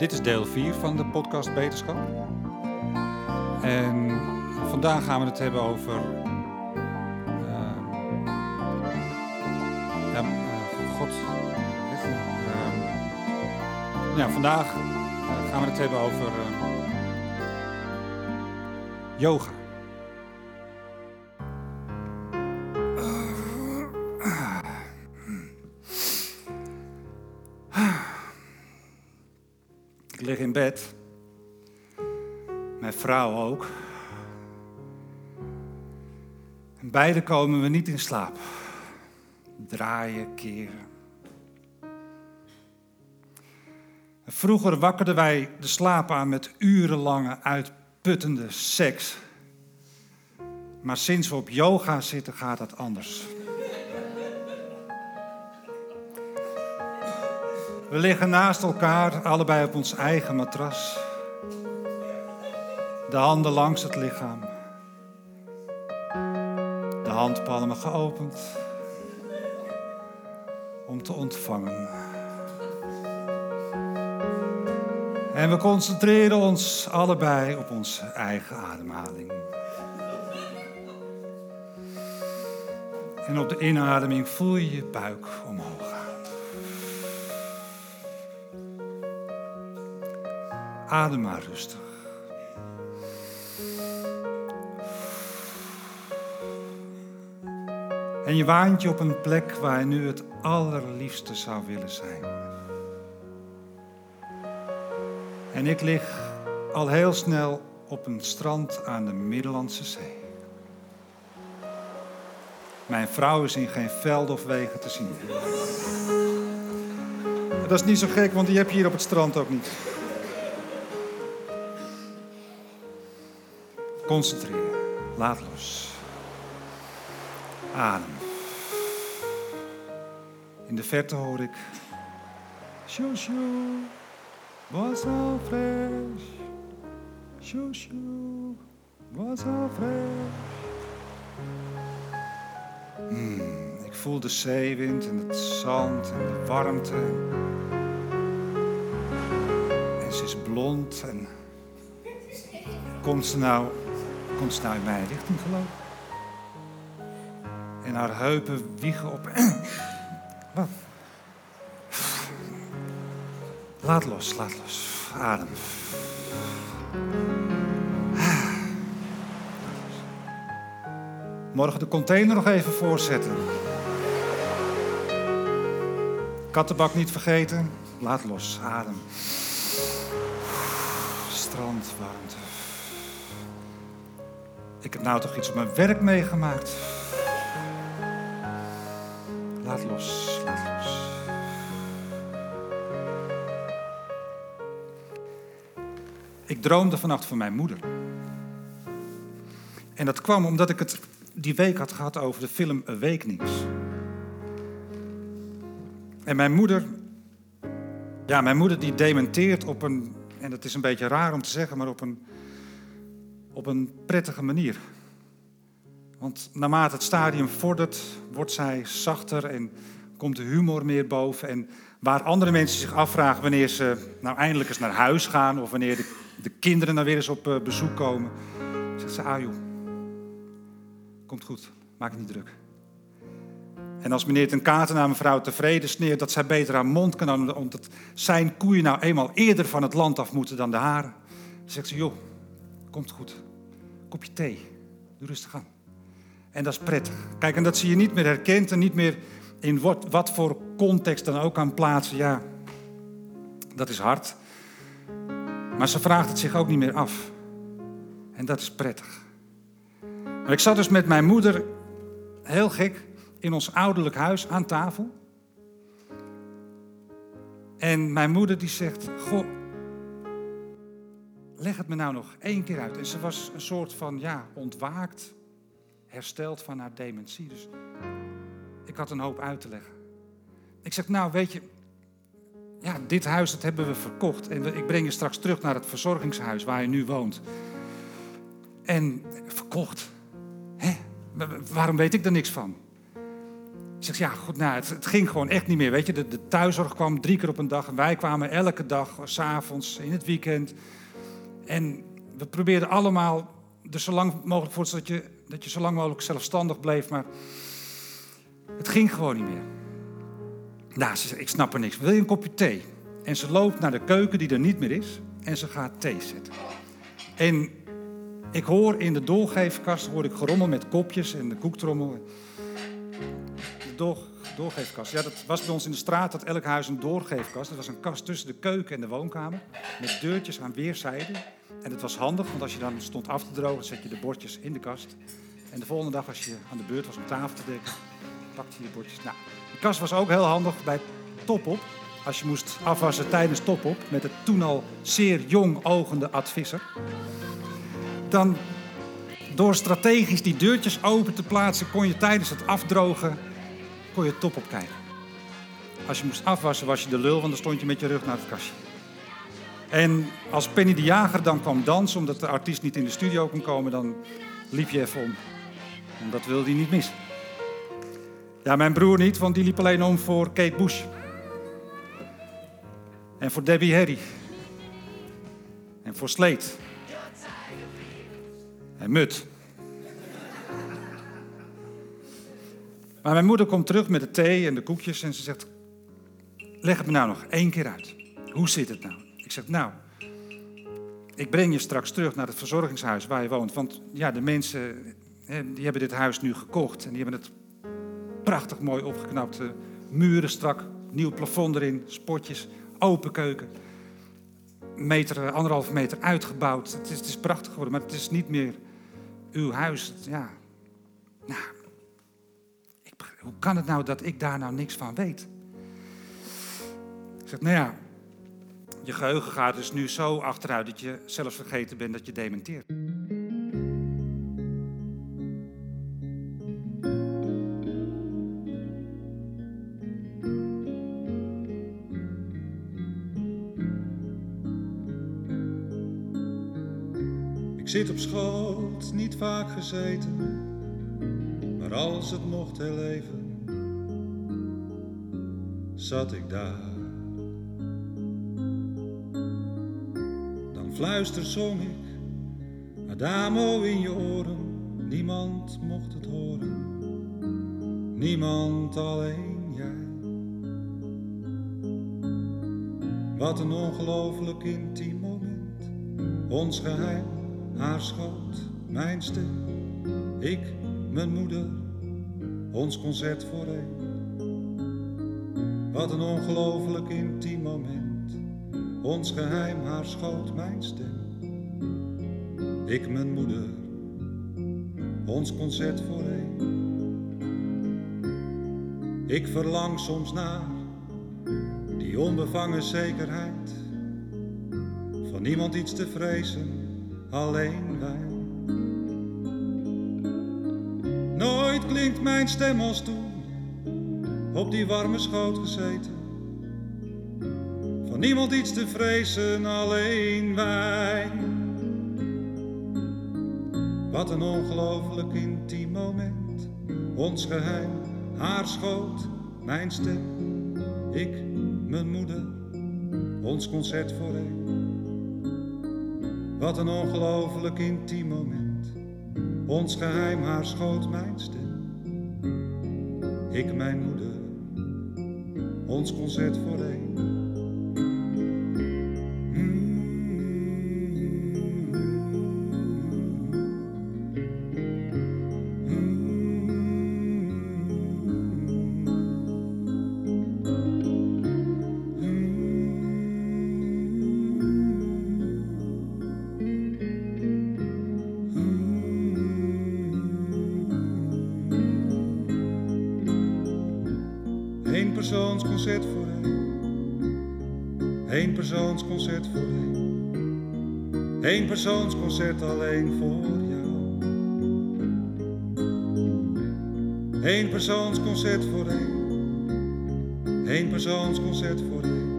Dit is deel 4 van de podcast Beterschap. En vandaag gaan we het hebben over. Uh, ja, uh, God. Uh, ja, vandaag gaan we het hebben over yoga. Vrouw ook. En beide komen we niet in slaap. Draaien, keren. Vroeger wakkerden wij de slaap aan met urenlange uitputtende seks. Maar sinds we op yoga zitten gaat dat anders. We liggen naast elkaar, allebei op ons eigen matras. De handen langs het lichaam. De handpalmen geopend. Om te ontvangen. En we concentreren ons allebei op onze eigen ademhaling. En op de inademing voel je je buik omhoog gaan. Adem maar rustig. En je waant je op een plek waar je nu het allerliefste zou willen zijn. En ik lig al heel snel op een strand aan de Middellandse Zee. Mijn vrouw is in geen velden of wegen te zien. Dat is niet zo gek, want die heb je hier op het strand ook niet. Concentreren. Laat los. In de verte hoor ik. Shoo shoo. Shoo. Was al fresh. Hmm, ik voel de zeewind en het zand en de warmte. En ze is blond en. Komt ze nou komt ze nou in mijn richting gelopen. En haar heupen wiegen op. Wat? Laat los, laat los. Adem. Morgen de container nog even voorzetten. Kattenbak niet vergeten. Laat los, adem. Strand, warmte. Ik heb nou toch iets op mijn werk meegemaakt. Los. Ik droomde vannacht van mijn moeder. En dat kwam omdat ik het die week had gehad over de film Awakenings. En mijn moeder, ja, mijn moeder die dementeert op een, en dat is een beetje raar om te zeggen, maar op een op een prettige manier. Want naarmate het stadium vordert, wordt zij zachter en komt de humor meer boven. En waar andere mensen zich afvragen wanneer ze nou eindelijk eens naar huis gaan of wanneer de, de kinderen nou weer eens op eh, bezoek komen, zegt ze: Ah joh, komt goed, maak het niet druk. En als meneer ten Katen naar mevrouw tevreden sneert dat zij beter haar mond kan houden, omdat zijn koeien nou eenmaal eerder van het land af moeten dan de haren, zegt ze: Joh, komt goed kopje thee. Doe rustig aan. En dat is prettig. Kijk, en dat zie je niet meer herkend en niet meer in wat, wat voor context dan ook aan plaatsen. Ja, dat is hard. Maar ze vraagt het zich ook niet meer af. En dat is prettig. Ik zat dus met mijn moeder, heel gek, in ons ouderlijk huis aan tafel. En mijn moeder die zegt, goh, leg het me nou nog één keer uit. En ze was een soort van, ja, ontwaakt, hersteld van haar dementie. Dus ik had een hoop uit te leggen. Ik zeg, nou, weet je, ja, dit huis dat hebben we verkocht. En ik breng je straks terug naar het verzorgingshuis waar je nu woont. En verkocht. Hè? Waarom weet ik er niks van? Ik zeg, ja, goed, nou, het, het, ging gewoon echt niet meer. Weet je, de, de thuiszorg kwam drie keer op een dag en wij kwamen elke dag, s'avonds, in het weekend. En we probeerden allemaal er zo lang mogelijk voor dat je, dat je zo lang mogelijk zelfstandig bleef, maar het ging gewoon niet meer. Nou, ze zegt, ik snap er niks. Wil je een kopje thee? En ze loopt naar de keuken die er niet meer is en ze gaat thee zetten. En ik hoor in de doorgeefkast hoor ik gerommel met kopjes en de koektrommel. De door, doorgeefkast. Ja, dat was bij ons in de straat, dat elk huis een doorgeefkast. Dat was een kast tussen de keuken en de woonkamer. Met deurtjes aan weerszijden. En het was handig, want als je dan stond af te drogen, zet je de bordjes in de kast. En de volgende dag, als je aan de beurt was om tafel te dekken, pakte je de bordjes. Nou, de kast was ook heel handig bij top-op. Als je moest afwassen tijdens top-op met het toen al zeer jong ogende advisser. Dan door strategisch die deurtjes open te plaatsen, kon je tijdens het afdrogen kon je top op kijken. Als je moest afwassen, was je de lul, want dan stond je met je rug naar het kastje. En als Penny de Jager dan kwam dansen, omdat de artiest niet in de studio kon komen, dan liep je even om. En dat wilde hij niet missen. Ja, mijn broer niet, want die liep alleen om voor Kate Bush. En voor Debbie Harry. En voor Sleet. En Mut. Maar mijn moeder komt terug met de thee en de koekjes en ze zegt: Leg het me nou nog één keer uit. Hoe zit het nou? Ik zeg: Nou, ik breng je straks terug naar het verzorgingshuis waar je woont. Want ja, de mensen die hebben dit huis nu gekocht en die hebben het prachtig mooi opgeknapt. Muren strak, nieuw plafond erin, spotjes, open keuken. Meter, anderhalve meter uitgebouwd. Het is, het is prachtig geworden, maar het is niet meer uw huis. Ja, nou, hoe kan het nou dat ik daar nou niks van weet? Ik zeg, nou ja, je geheugen gaat dus nu zo achteruit dat je zelfs vergeten bent dat je dementeert. Ik zit op schoot, niet vaak gezeten als het mocht heel even, zat ik daar. Dan fluister zong ik Adamo in je oren, niemand mocht het horen, niemand alleen jij. Wat een ongelooflijk intiem moment, ons geheim, haar schoot, mijn stem, ik, mijn moeder ons concert voor één. Wat een ongelooflijk intiem moment. Ons geheim, haar schoot, mijn stem. Ik, mijn moeder, ons concert voor één. Ik verlang soms naar die onbevangen zekerheid. Van niemand iets te vrezen, alleen wij. Mijn stem als toen, op die warme schoot gezeten. Van niemand iets te vrezen, alleen wij. Wat een ongelooflijk intiem moment, ons geheim, haar schoot, mijn stem, ik, mijn moeder, ons concert voor een. Wat een ongelooflijk intiem moment, ons geheim, haar schoot, mijn stem ik mijn moeder, ons concert voor één. Persoonsconcert voor één. Eén persoonsconcert alleen voor jou. Eén persoonsconcert voor één. Eén persoonsconcert voor één.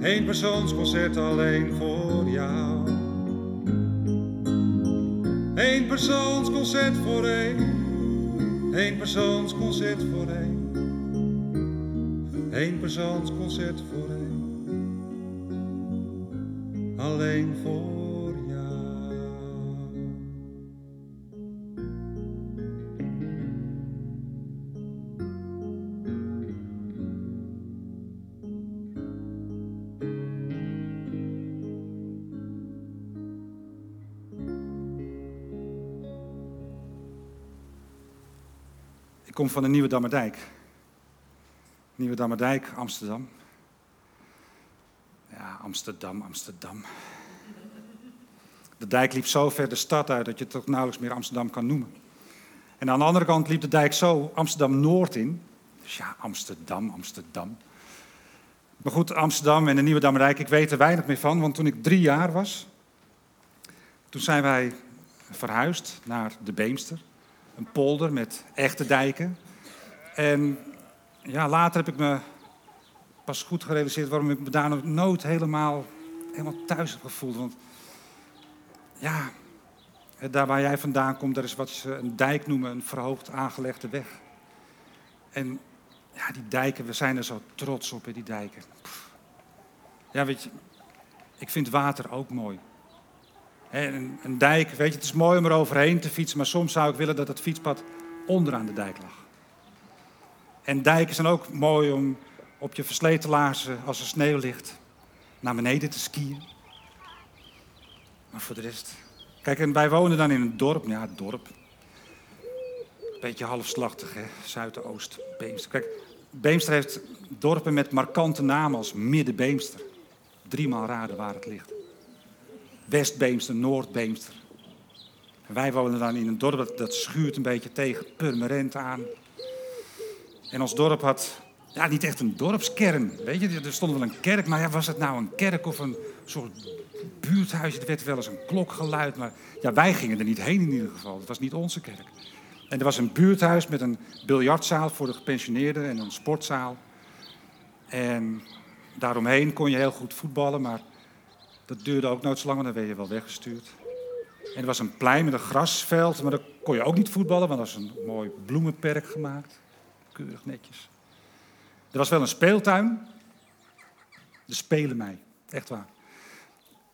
Eén persoonsconcert alleen voor jou. Eén persoonsconcert voor één. Eén persoonsconcert voor één. Eén persoonsconcert voor kom van de Nieuwe Dammerdijk. Nieuwe Dammerdijk, Amsterdam. Ja, Amsterdam, Amsterdam. De dijk liep zo ver de stad uit dat je het toch nauwelijks meer Amsterdam kan noemen. En aan de andere kant liep de dijk zo Amsterdam-Noord in. Dus ja, Amsterdam, Amsterdam. Maar goed, Amsterdam en de Nieuwe Dammerdijk, ik weet er weinig meer van. Want toen ik drie jaar was, toen zijn wij verhuisd naar de Beemster. Een polder met echte dijken. En ja, later heb ik me pas goed gerealiseerd waarom ik me daar nooit helemaal, helemaal thuis heb gevoeld. Want ja, daar waar jij vandaan komt, daar is wat ze een dijk noemen, een verhoogd aangelegde weg. En ja, die dijken, we zijn er zo trots op, hè, die dijken. Ja, weet je, ik vind water ook mooi. Een, dijk, weet je, het is mooi om er overheen te fietsen, maar soms zou ik willen dat het fietspad onderaan de dijk lag. En dijken zijn ook mooi om op je versleten laarzen, als er sneeuw ligt, naar beneden te skiën. Maar voor de rest. Kijk, en wij wonen dan in een dorp. Ja, dorp. Beetje halfslachtig, hè? Zuidoost, Beemster. Kijk, Beemster heeft dorpen met markante namen als Midden-Beemster. Driemaal raden waar het ligt. West-Beemster, Noord-Beemster. Wij wonen dan in een dorp dat, dat schuurt een beetje tegen Purmerend aan. En ons dorp had ja, niet echt een dorpskern. Weet je, er stond wel een kerk, maar ja, was het nou een kerk of een soort buurthuis? Er werd wel eens een klok geluid, maar ja, wij gingen er niet heen in ieder geval. Het was niet onze kerk. En er was een buurthuis met een biljartzaal voor de gepensioneerden en een sportzaal. En daaromheen kon je heel goed voetballen, maar dat duurde ook nooit zo lang, want dan werd je wel weggestuurd. En er was een plein met een grasveld, maar daar kon je ook niet voetballen, want er was een mooi bloemenperk gemaakt. Keurig netjes. Er was wel een speeltuin. De spelen mij, echt waar.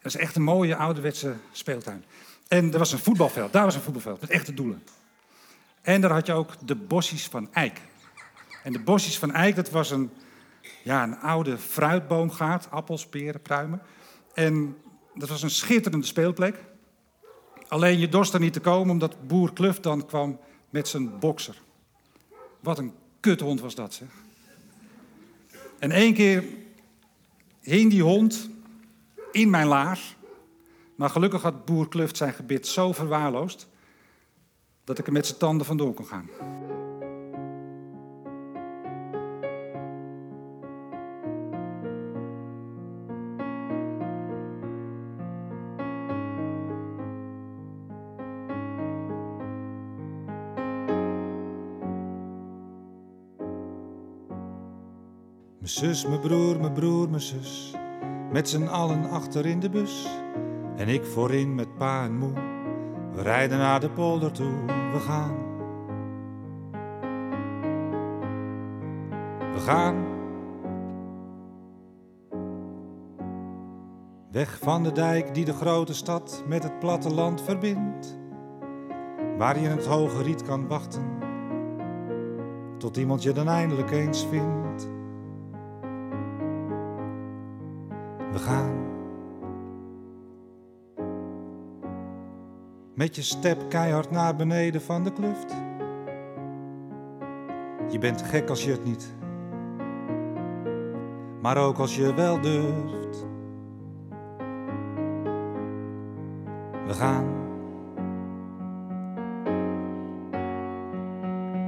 Dat is echt een mooie ouderwetse speeltuin. En er was een voetbalveld, daar was een voetbalveld met echte doelen. En daar had je ook de bossies van Eik. En de bossies van Eik, dat was een, ja, een oude fruitboomgaard, appels, peren, pruimen. En dat was een schitterende speelplek. Alleen je dorst er niet te komen omdat boer Kluft dan kwam met zijn bokser. Wat een kuthond was dat, zeg. En één keer hing die hond in mijn laars. Maar gelukkig had boer Kluft zijn gebit zo verwaarloosd dat ik er met zijn tanden vandoor kon gaan. Zus, mijn broer, mijn broer, mijn zus. Met z'n allen achter in de bus. En ik voorin met pa en moe. We rijden naar de polder toe, we gaan. We gaan. Weg van de dijk die de grote stad met het platteland verbindt. Waar je in het hoge riet kan wachten. Tot iemand je dan eindelijk eens vindt. We gaan. Met je step keihard naar beneden van de kluft. Je bent gek als je het niet. Maar ook als je wel durft. We gaan.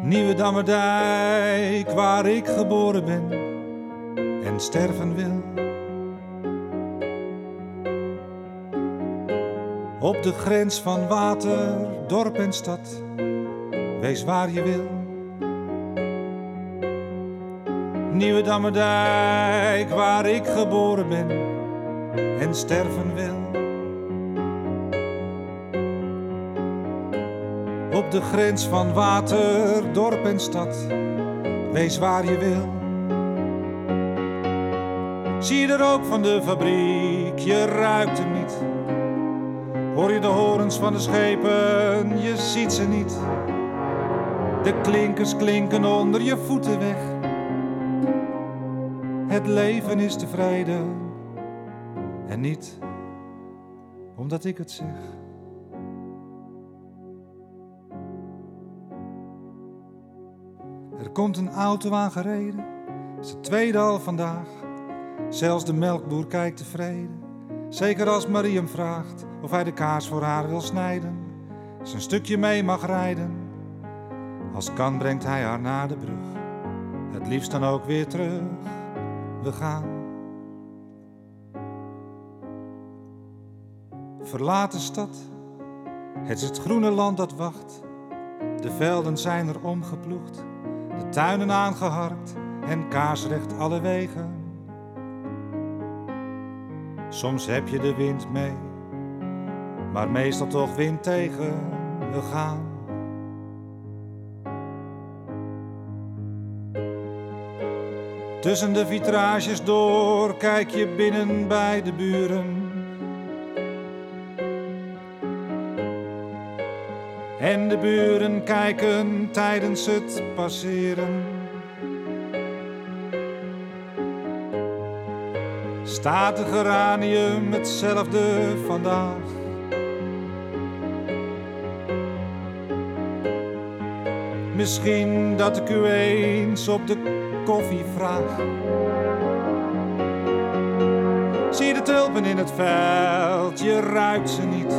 Nieuwe Dammerdijk, waar ik geboren ben en sterven wil. Op de grens van water, dorp en stad, wees waar je wil. Nieuwe Dammerdijk, waar ik geboren ben en sterven wil. Op de grens van water, dorp en stad, wees waar je wil. Zie de rook van de fabriek, je ruikt hem niet. Hoor je de horens van de schepen, je ziet ze niet. De klinkers klinken onder je voeten weg. Het leven is tevreden en niet omdat ik het zeg. Er komt een auto aangereden, is het tweede al vandaag. Zelfs de melkboer kijkt tevreden. Zeker als Marie hem vraagt of hij de kaas voor haar wil snijden. Een stukje mee mag rijden. Als kan brengt hij haar naar de brug. Het liefst dan ook weer terug. We gaan. Verlaten stad. Het is het groene land dat wacht. De velden zijn er omgeploegd. De tuinen aangeharkt en kaarsrecht alle wegen. Soms heb je de wind mee, maar meestal toch wind tegen. We gaan. Tussen de vitrages door kijk je binnen bij de buren. En de buren kijken tijdens het passeren. Staat de geranium hetzelfde vandaag? Misschien dat ik u eens op de koffie vraag. Zie de tulpen in het veld, je ruikt ze niet.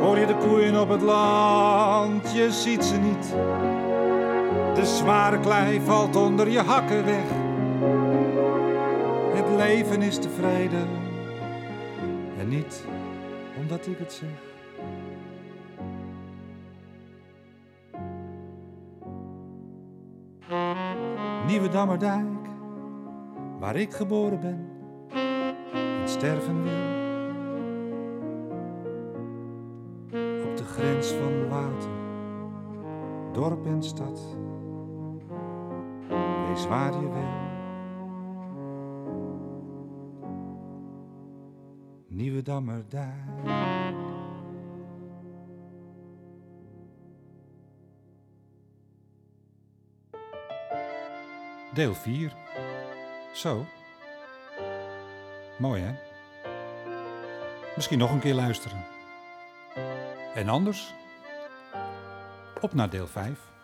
Hoor je de koeien op het land, je ziet ze niet. De zware klei valt onder je hakken weg. Leven is tevreden en niet omdat ik het zeg. Nieuwe Dammerdijk, waar ik geboren ben en sterven wil. Op de grens van water, dorp en stad, wees waar je wil. Nieuwe Dammerdijk. Deel 4. Zo. Mooi hè? Misschien nog een keer luisteren. En anders? Op naar deel 5.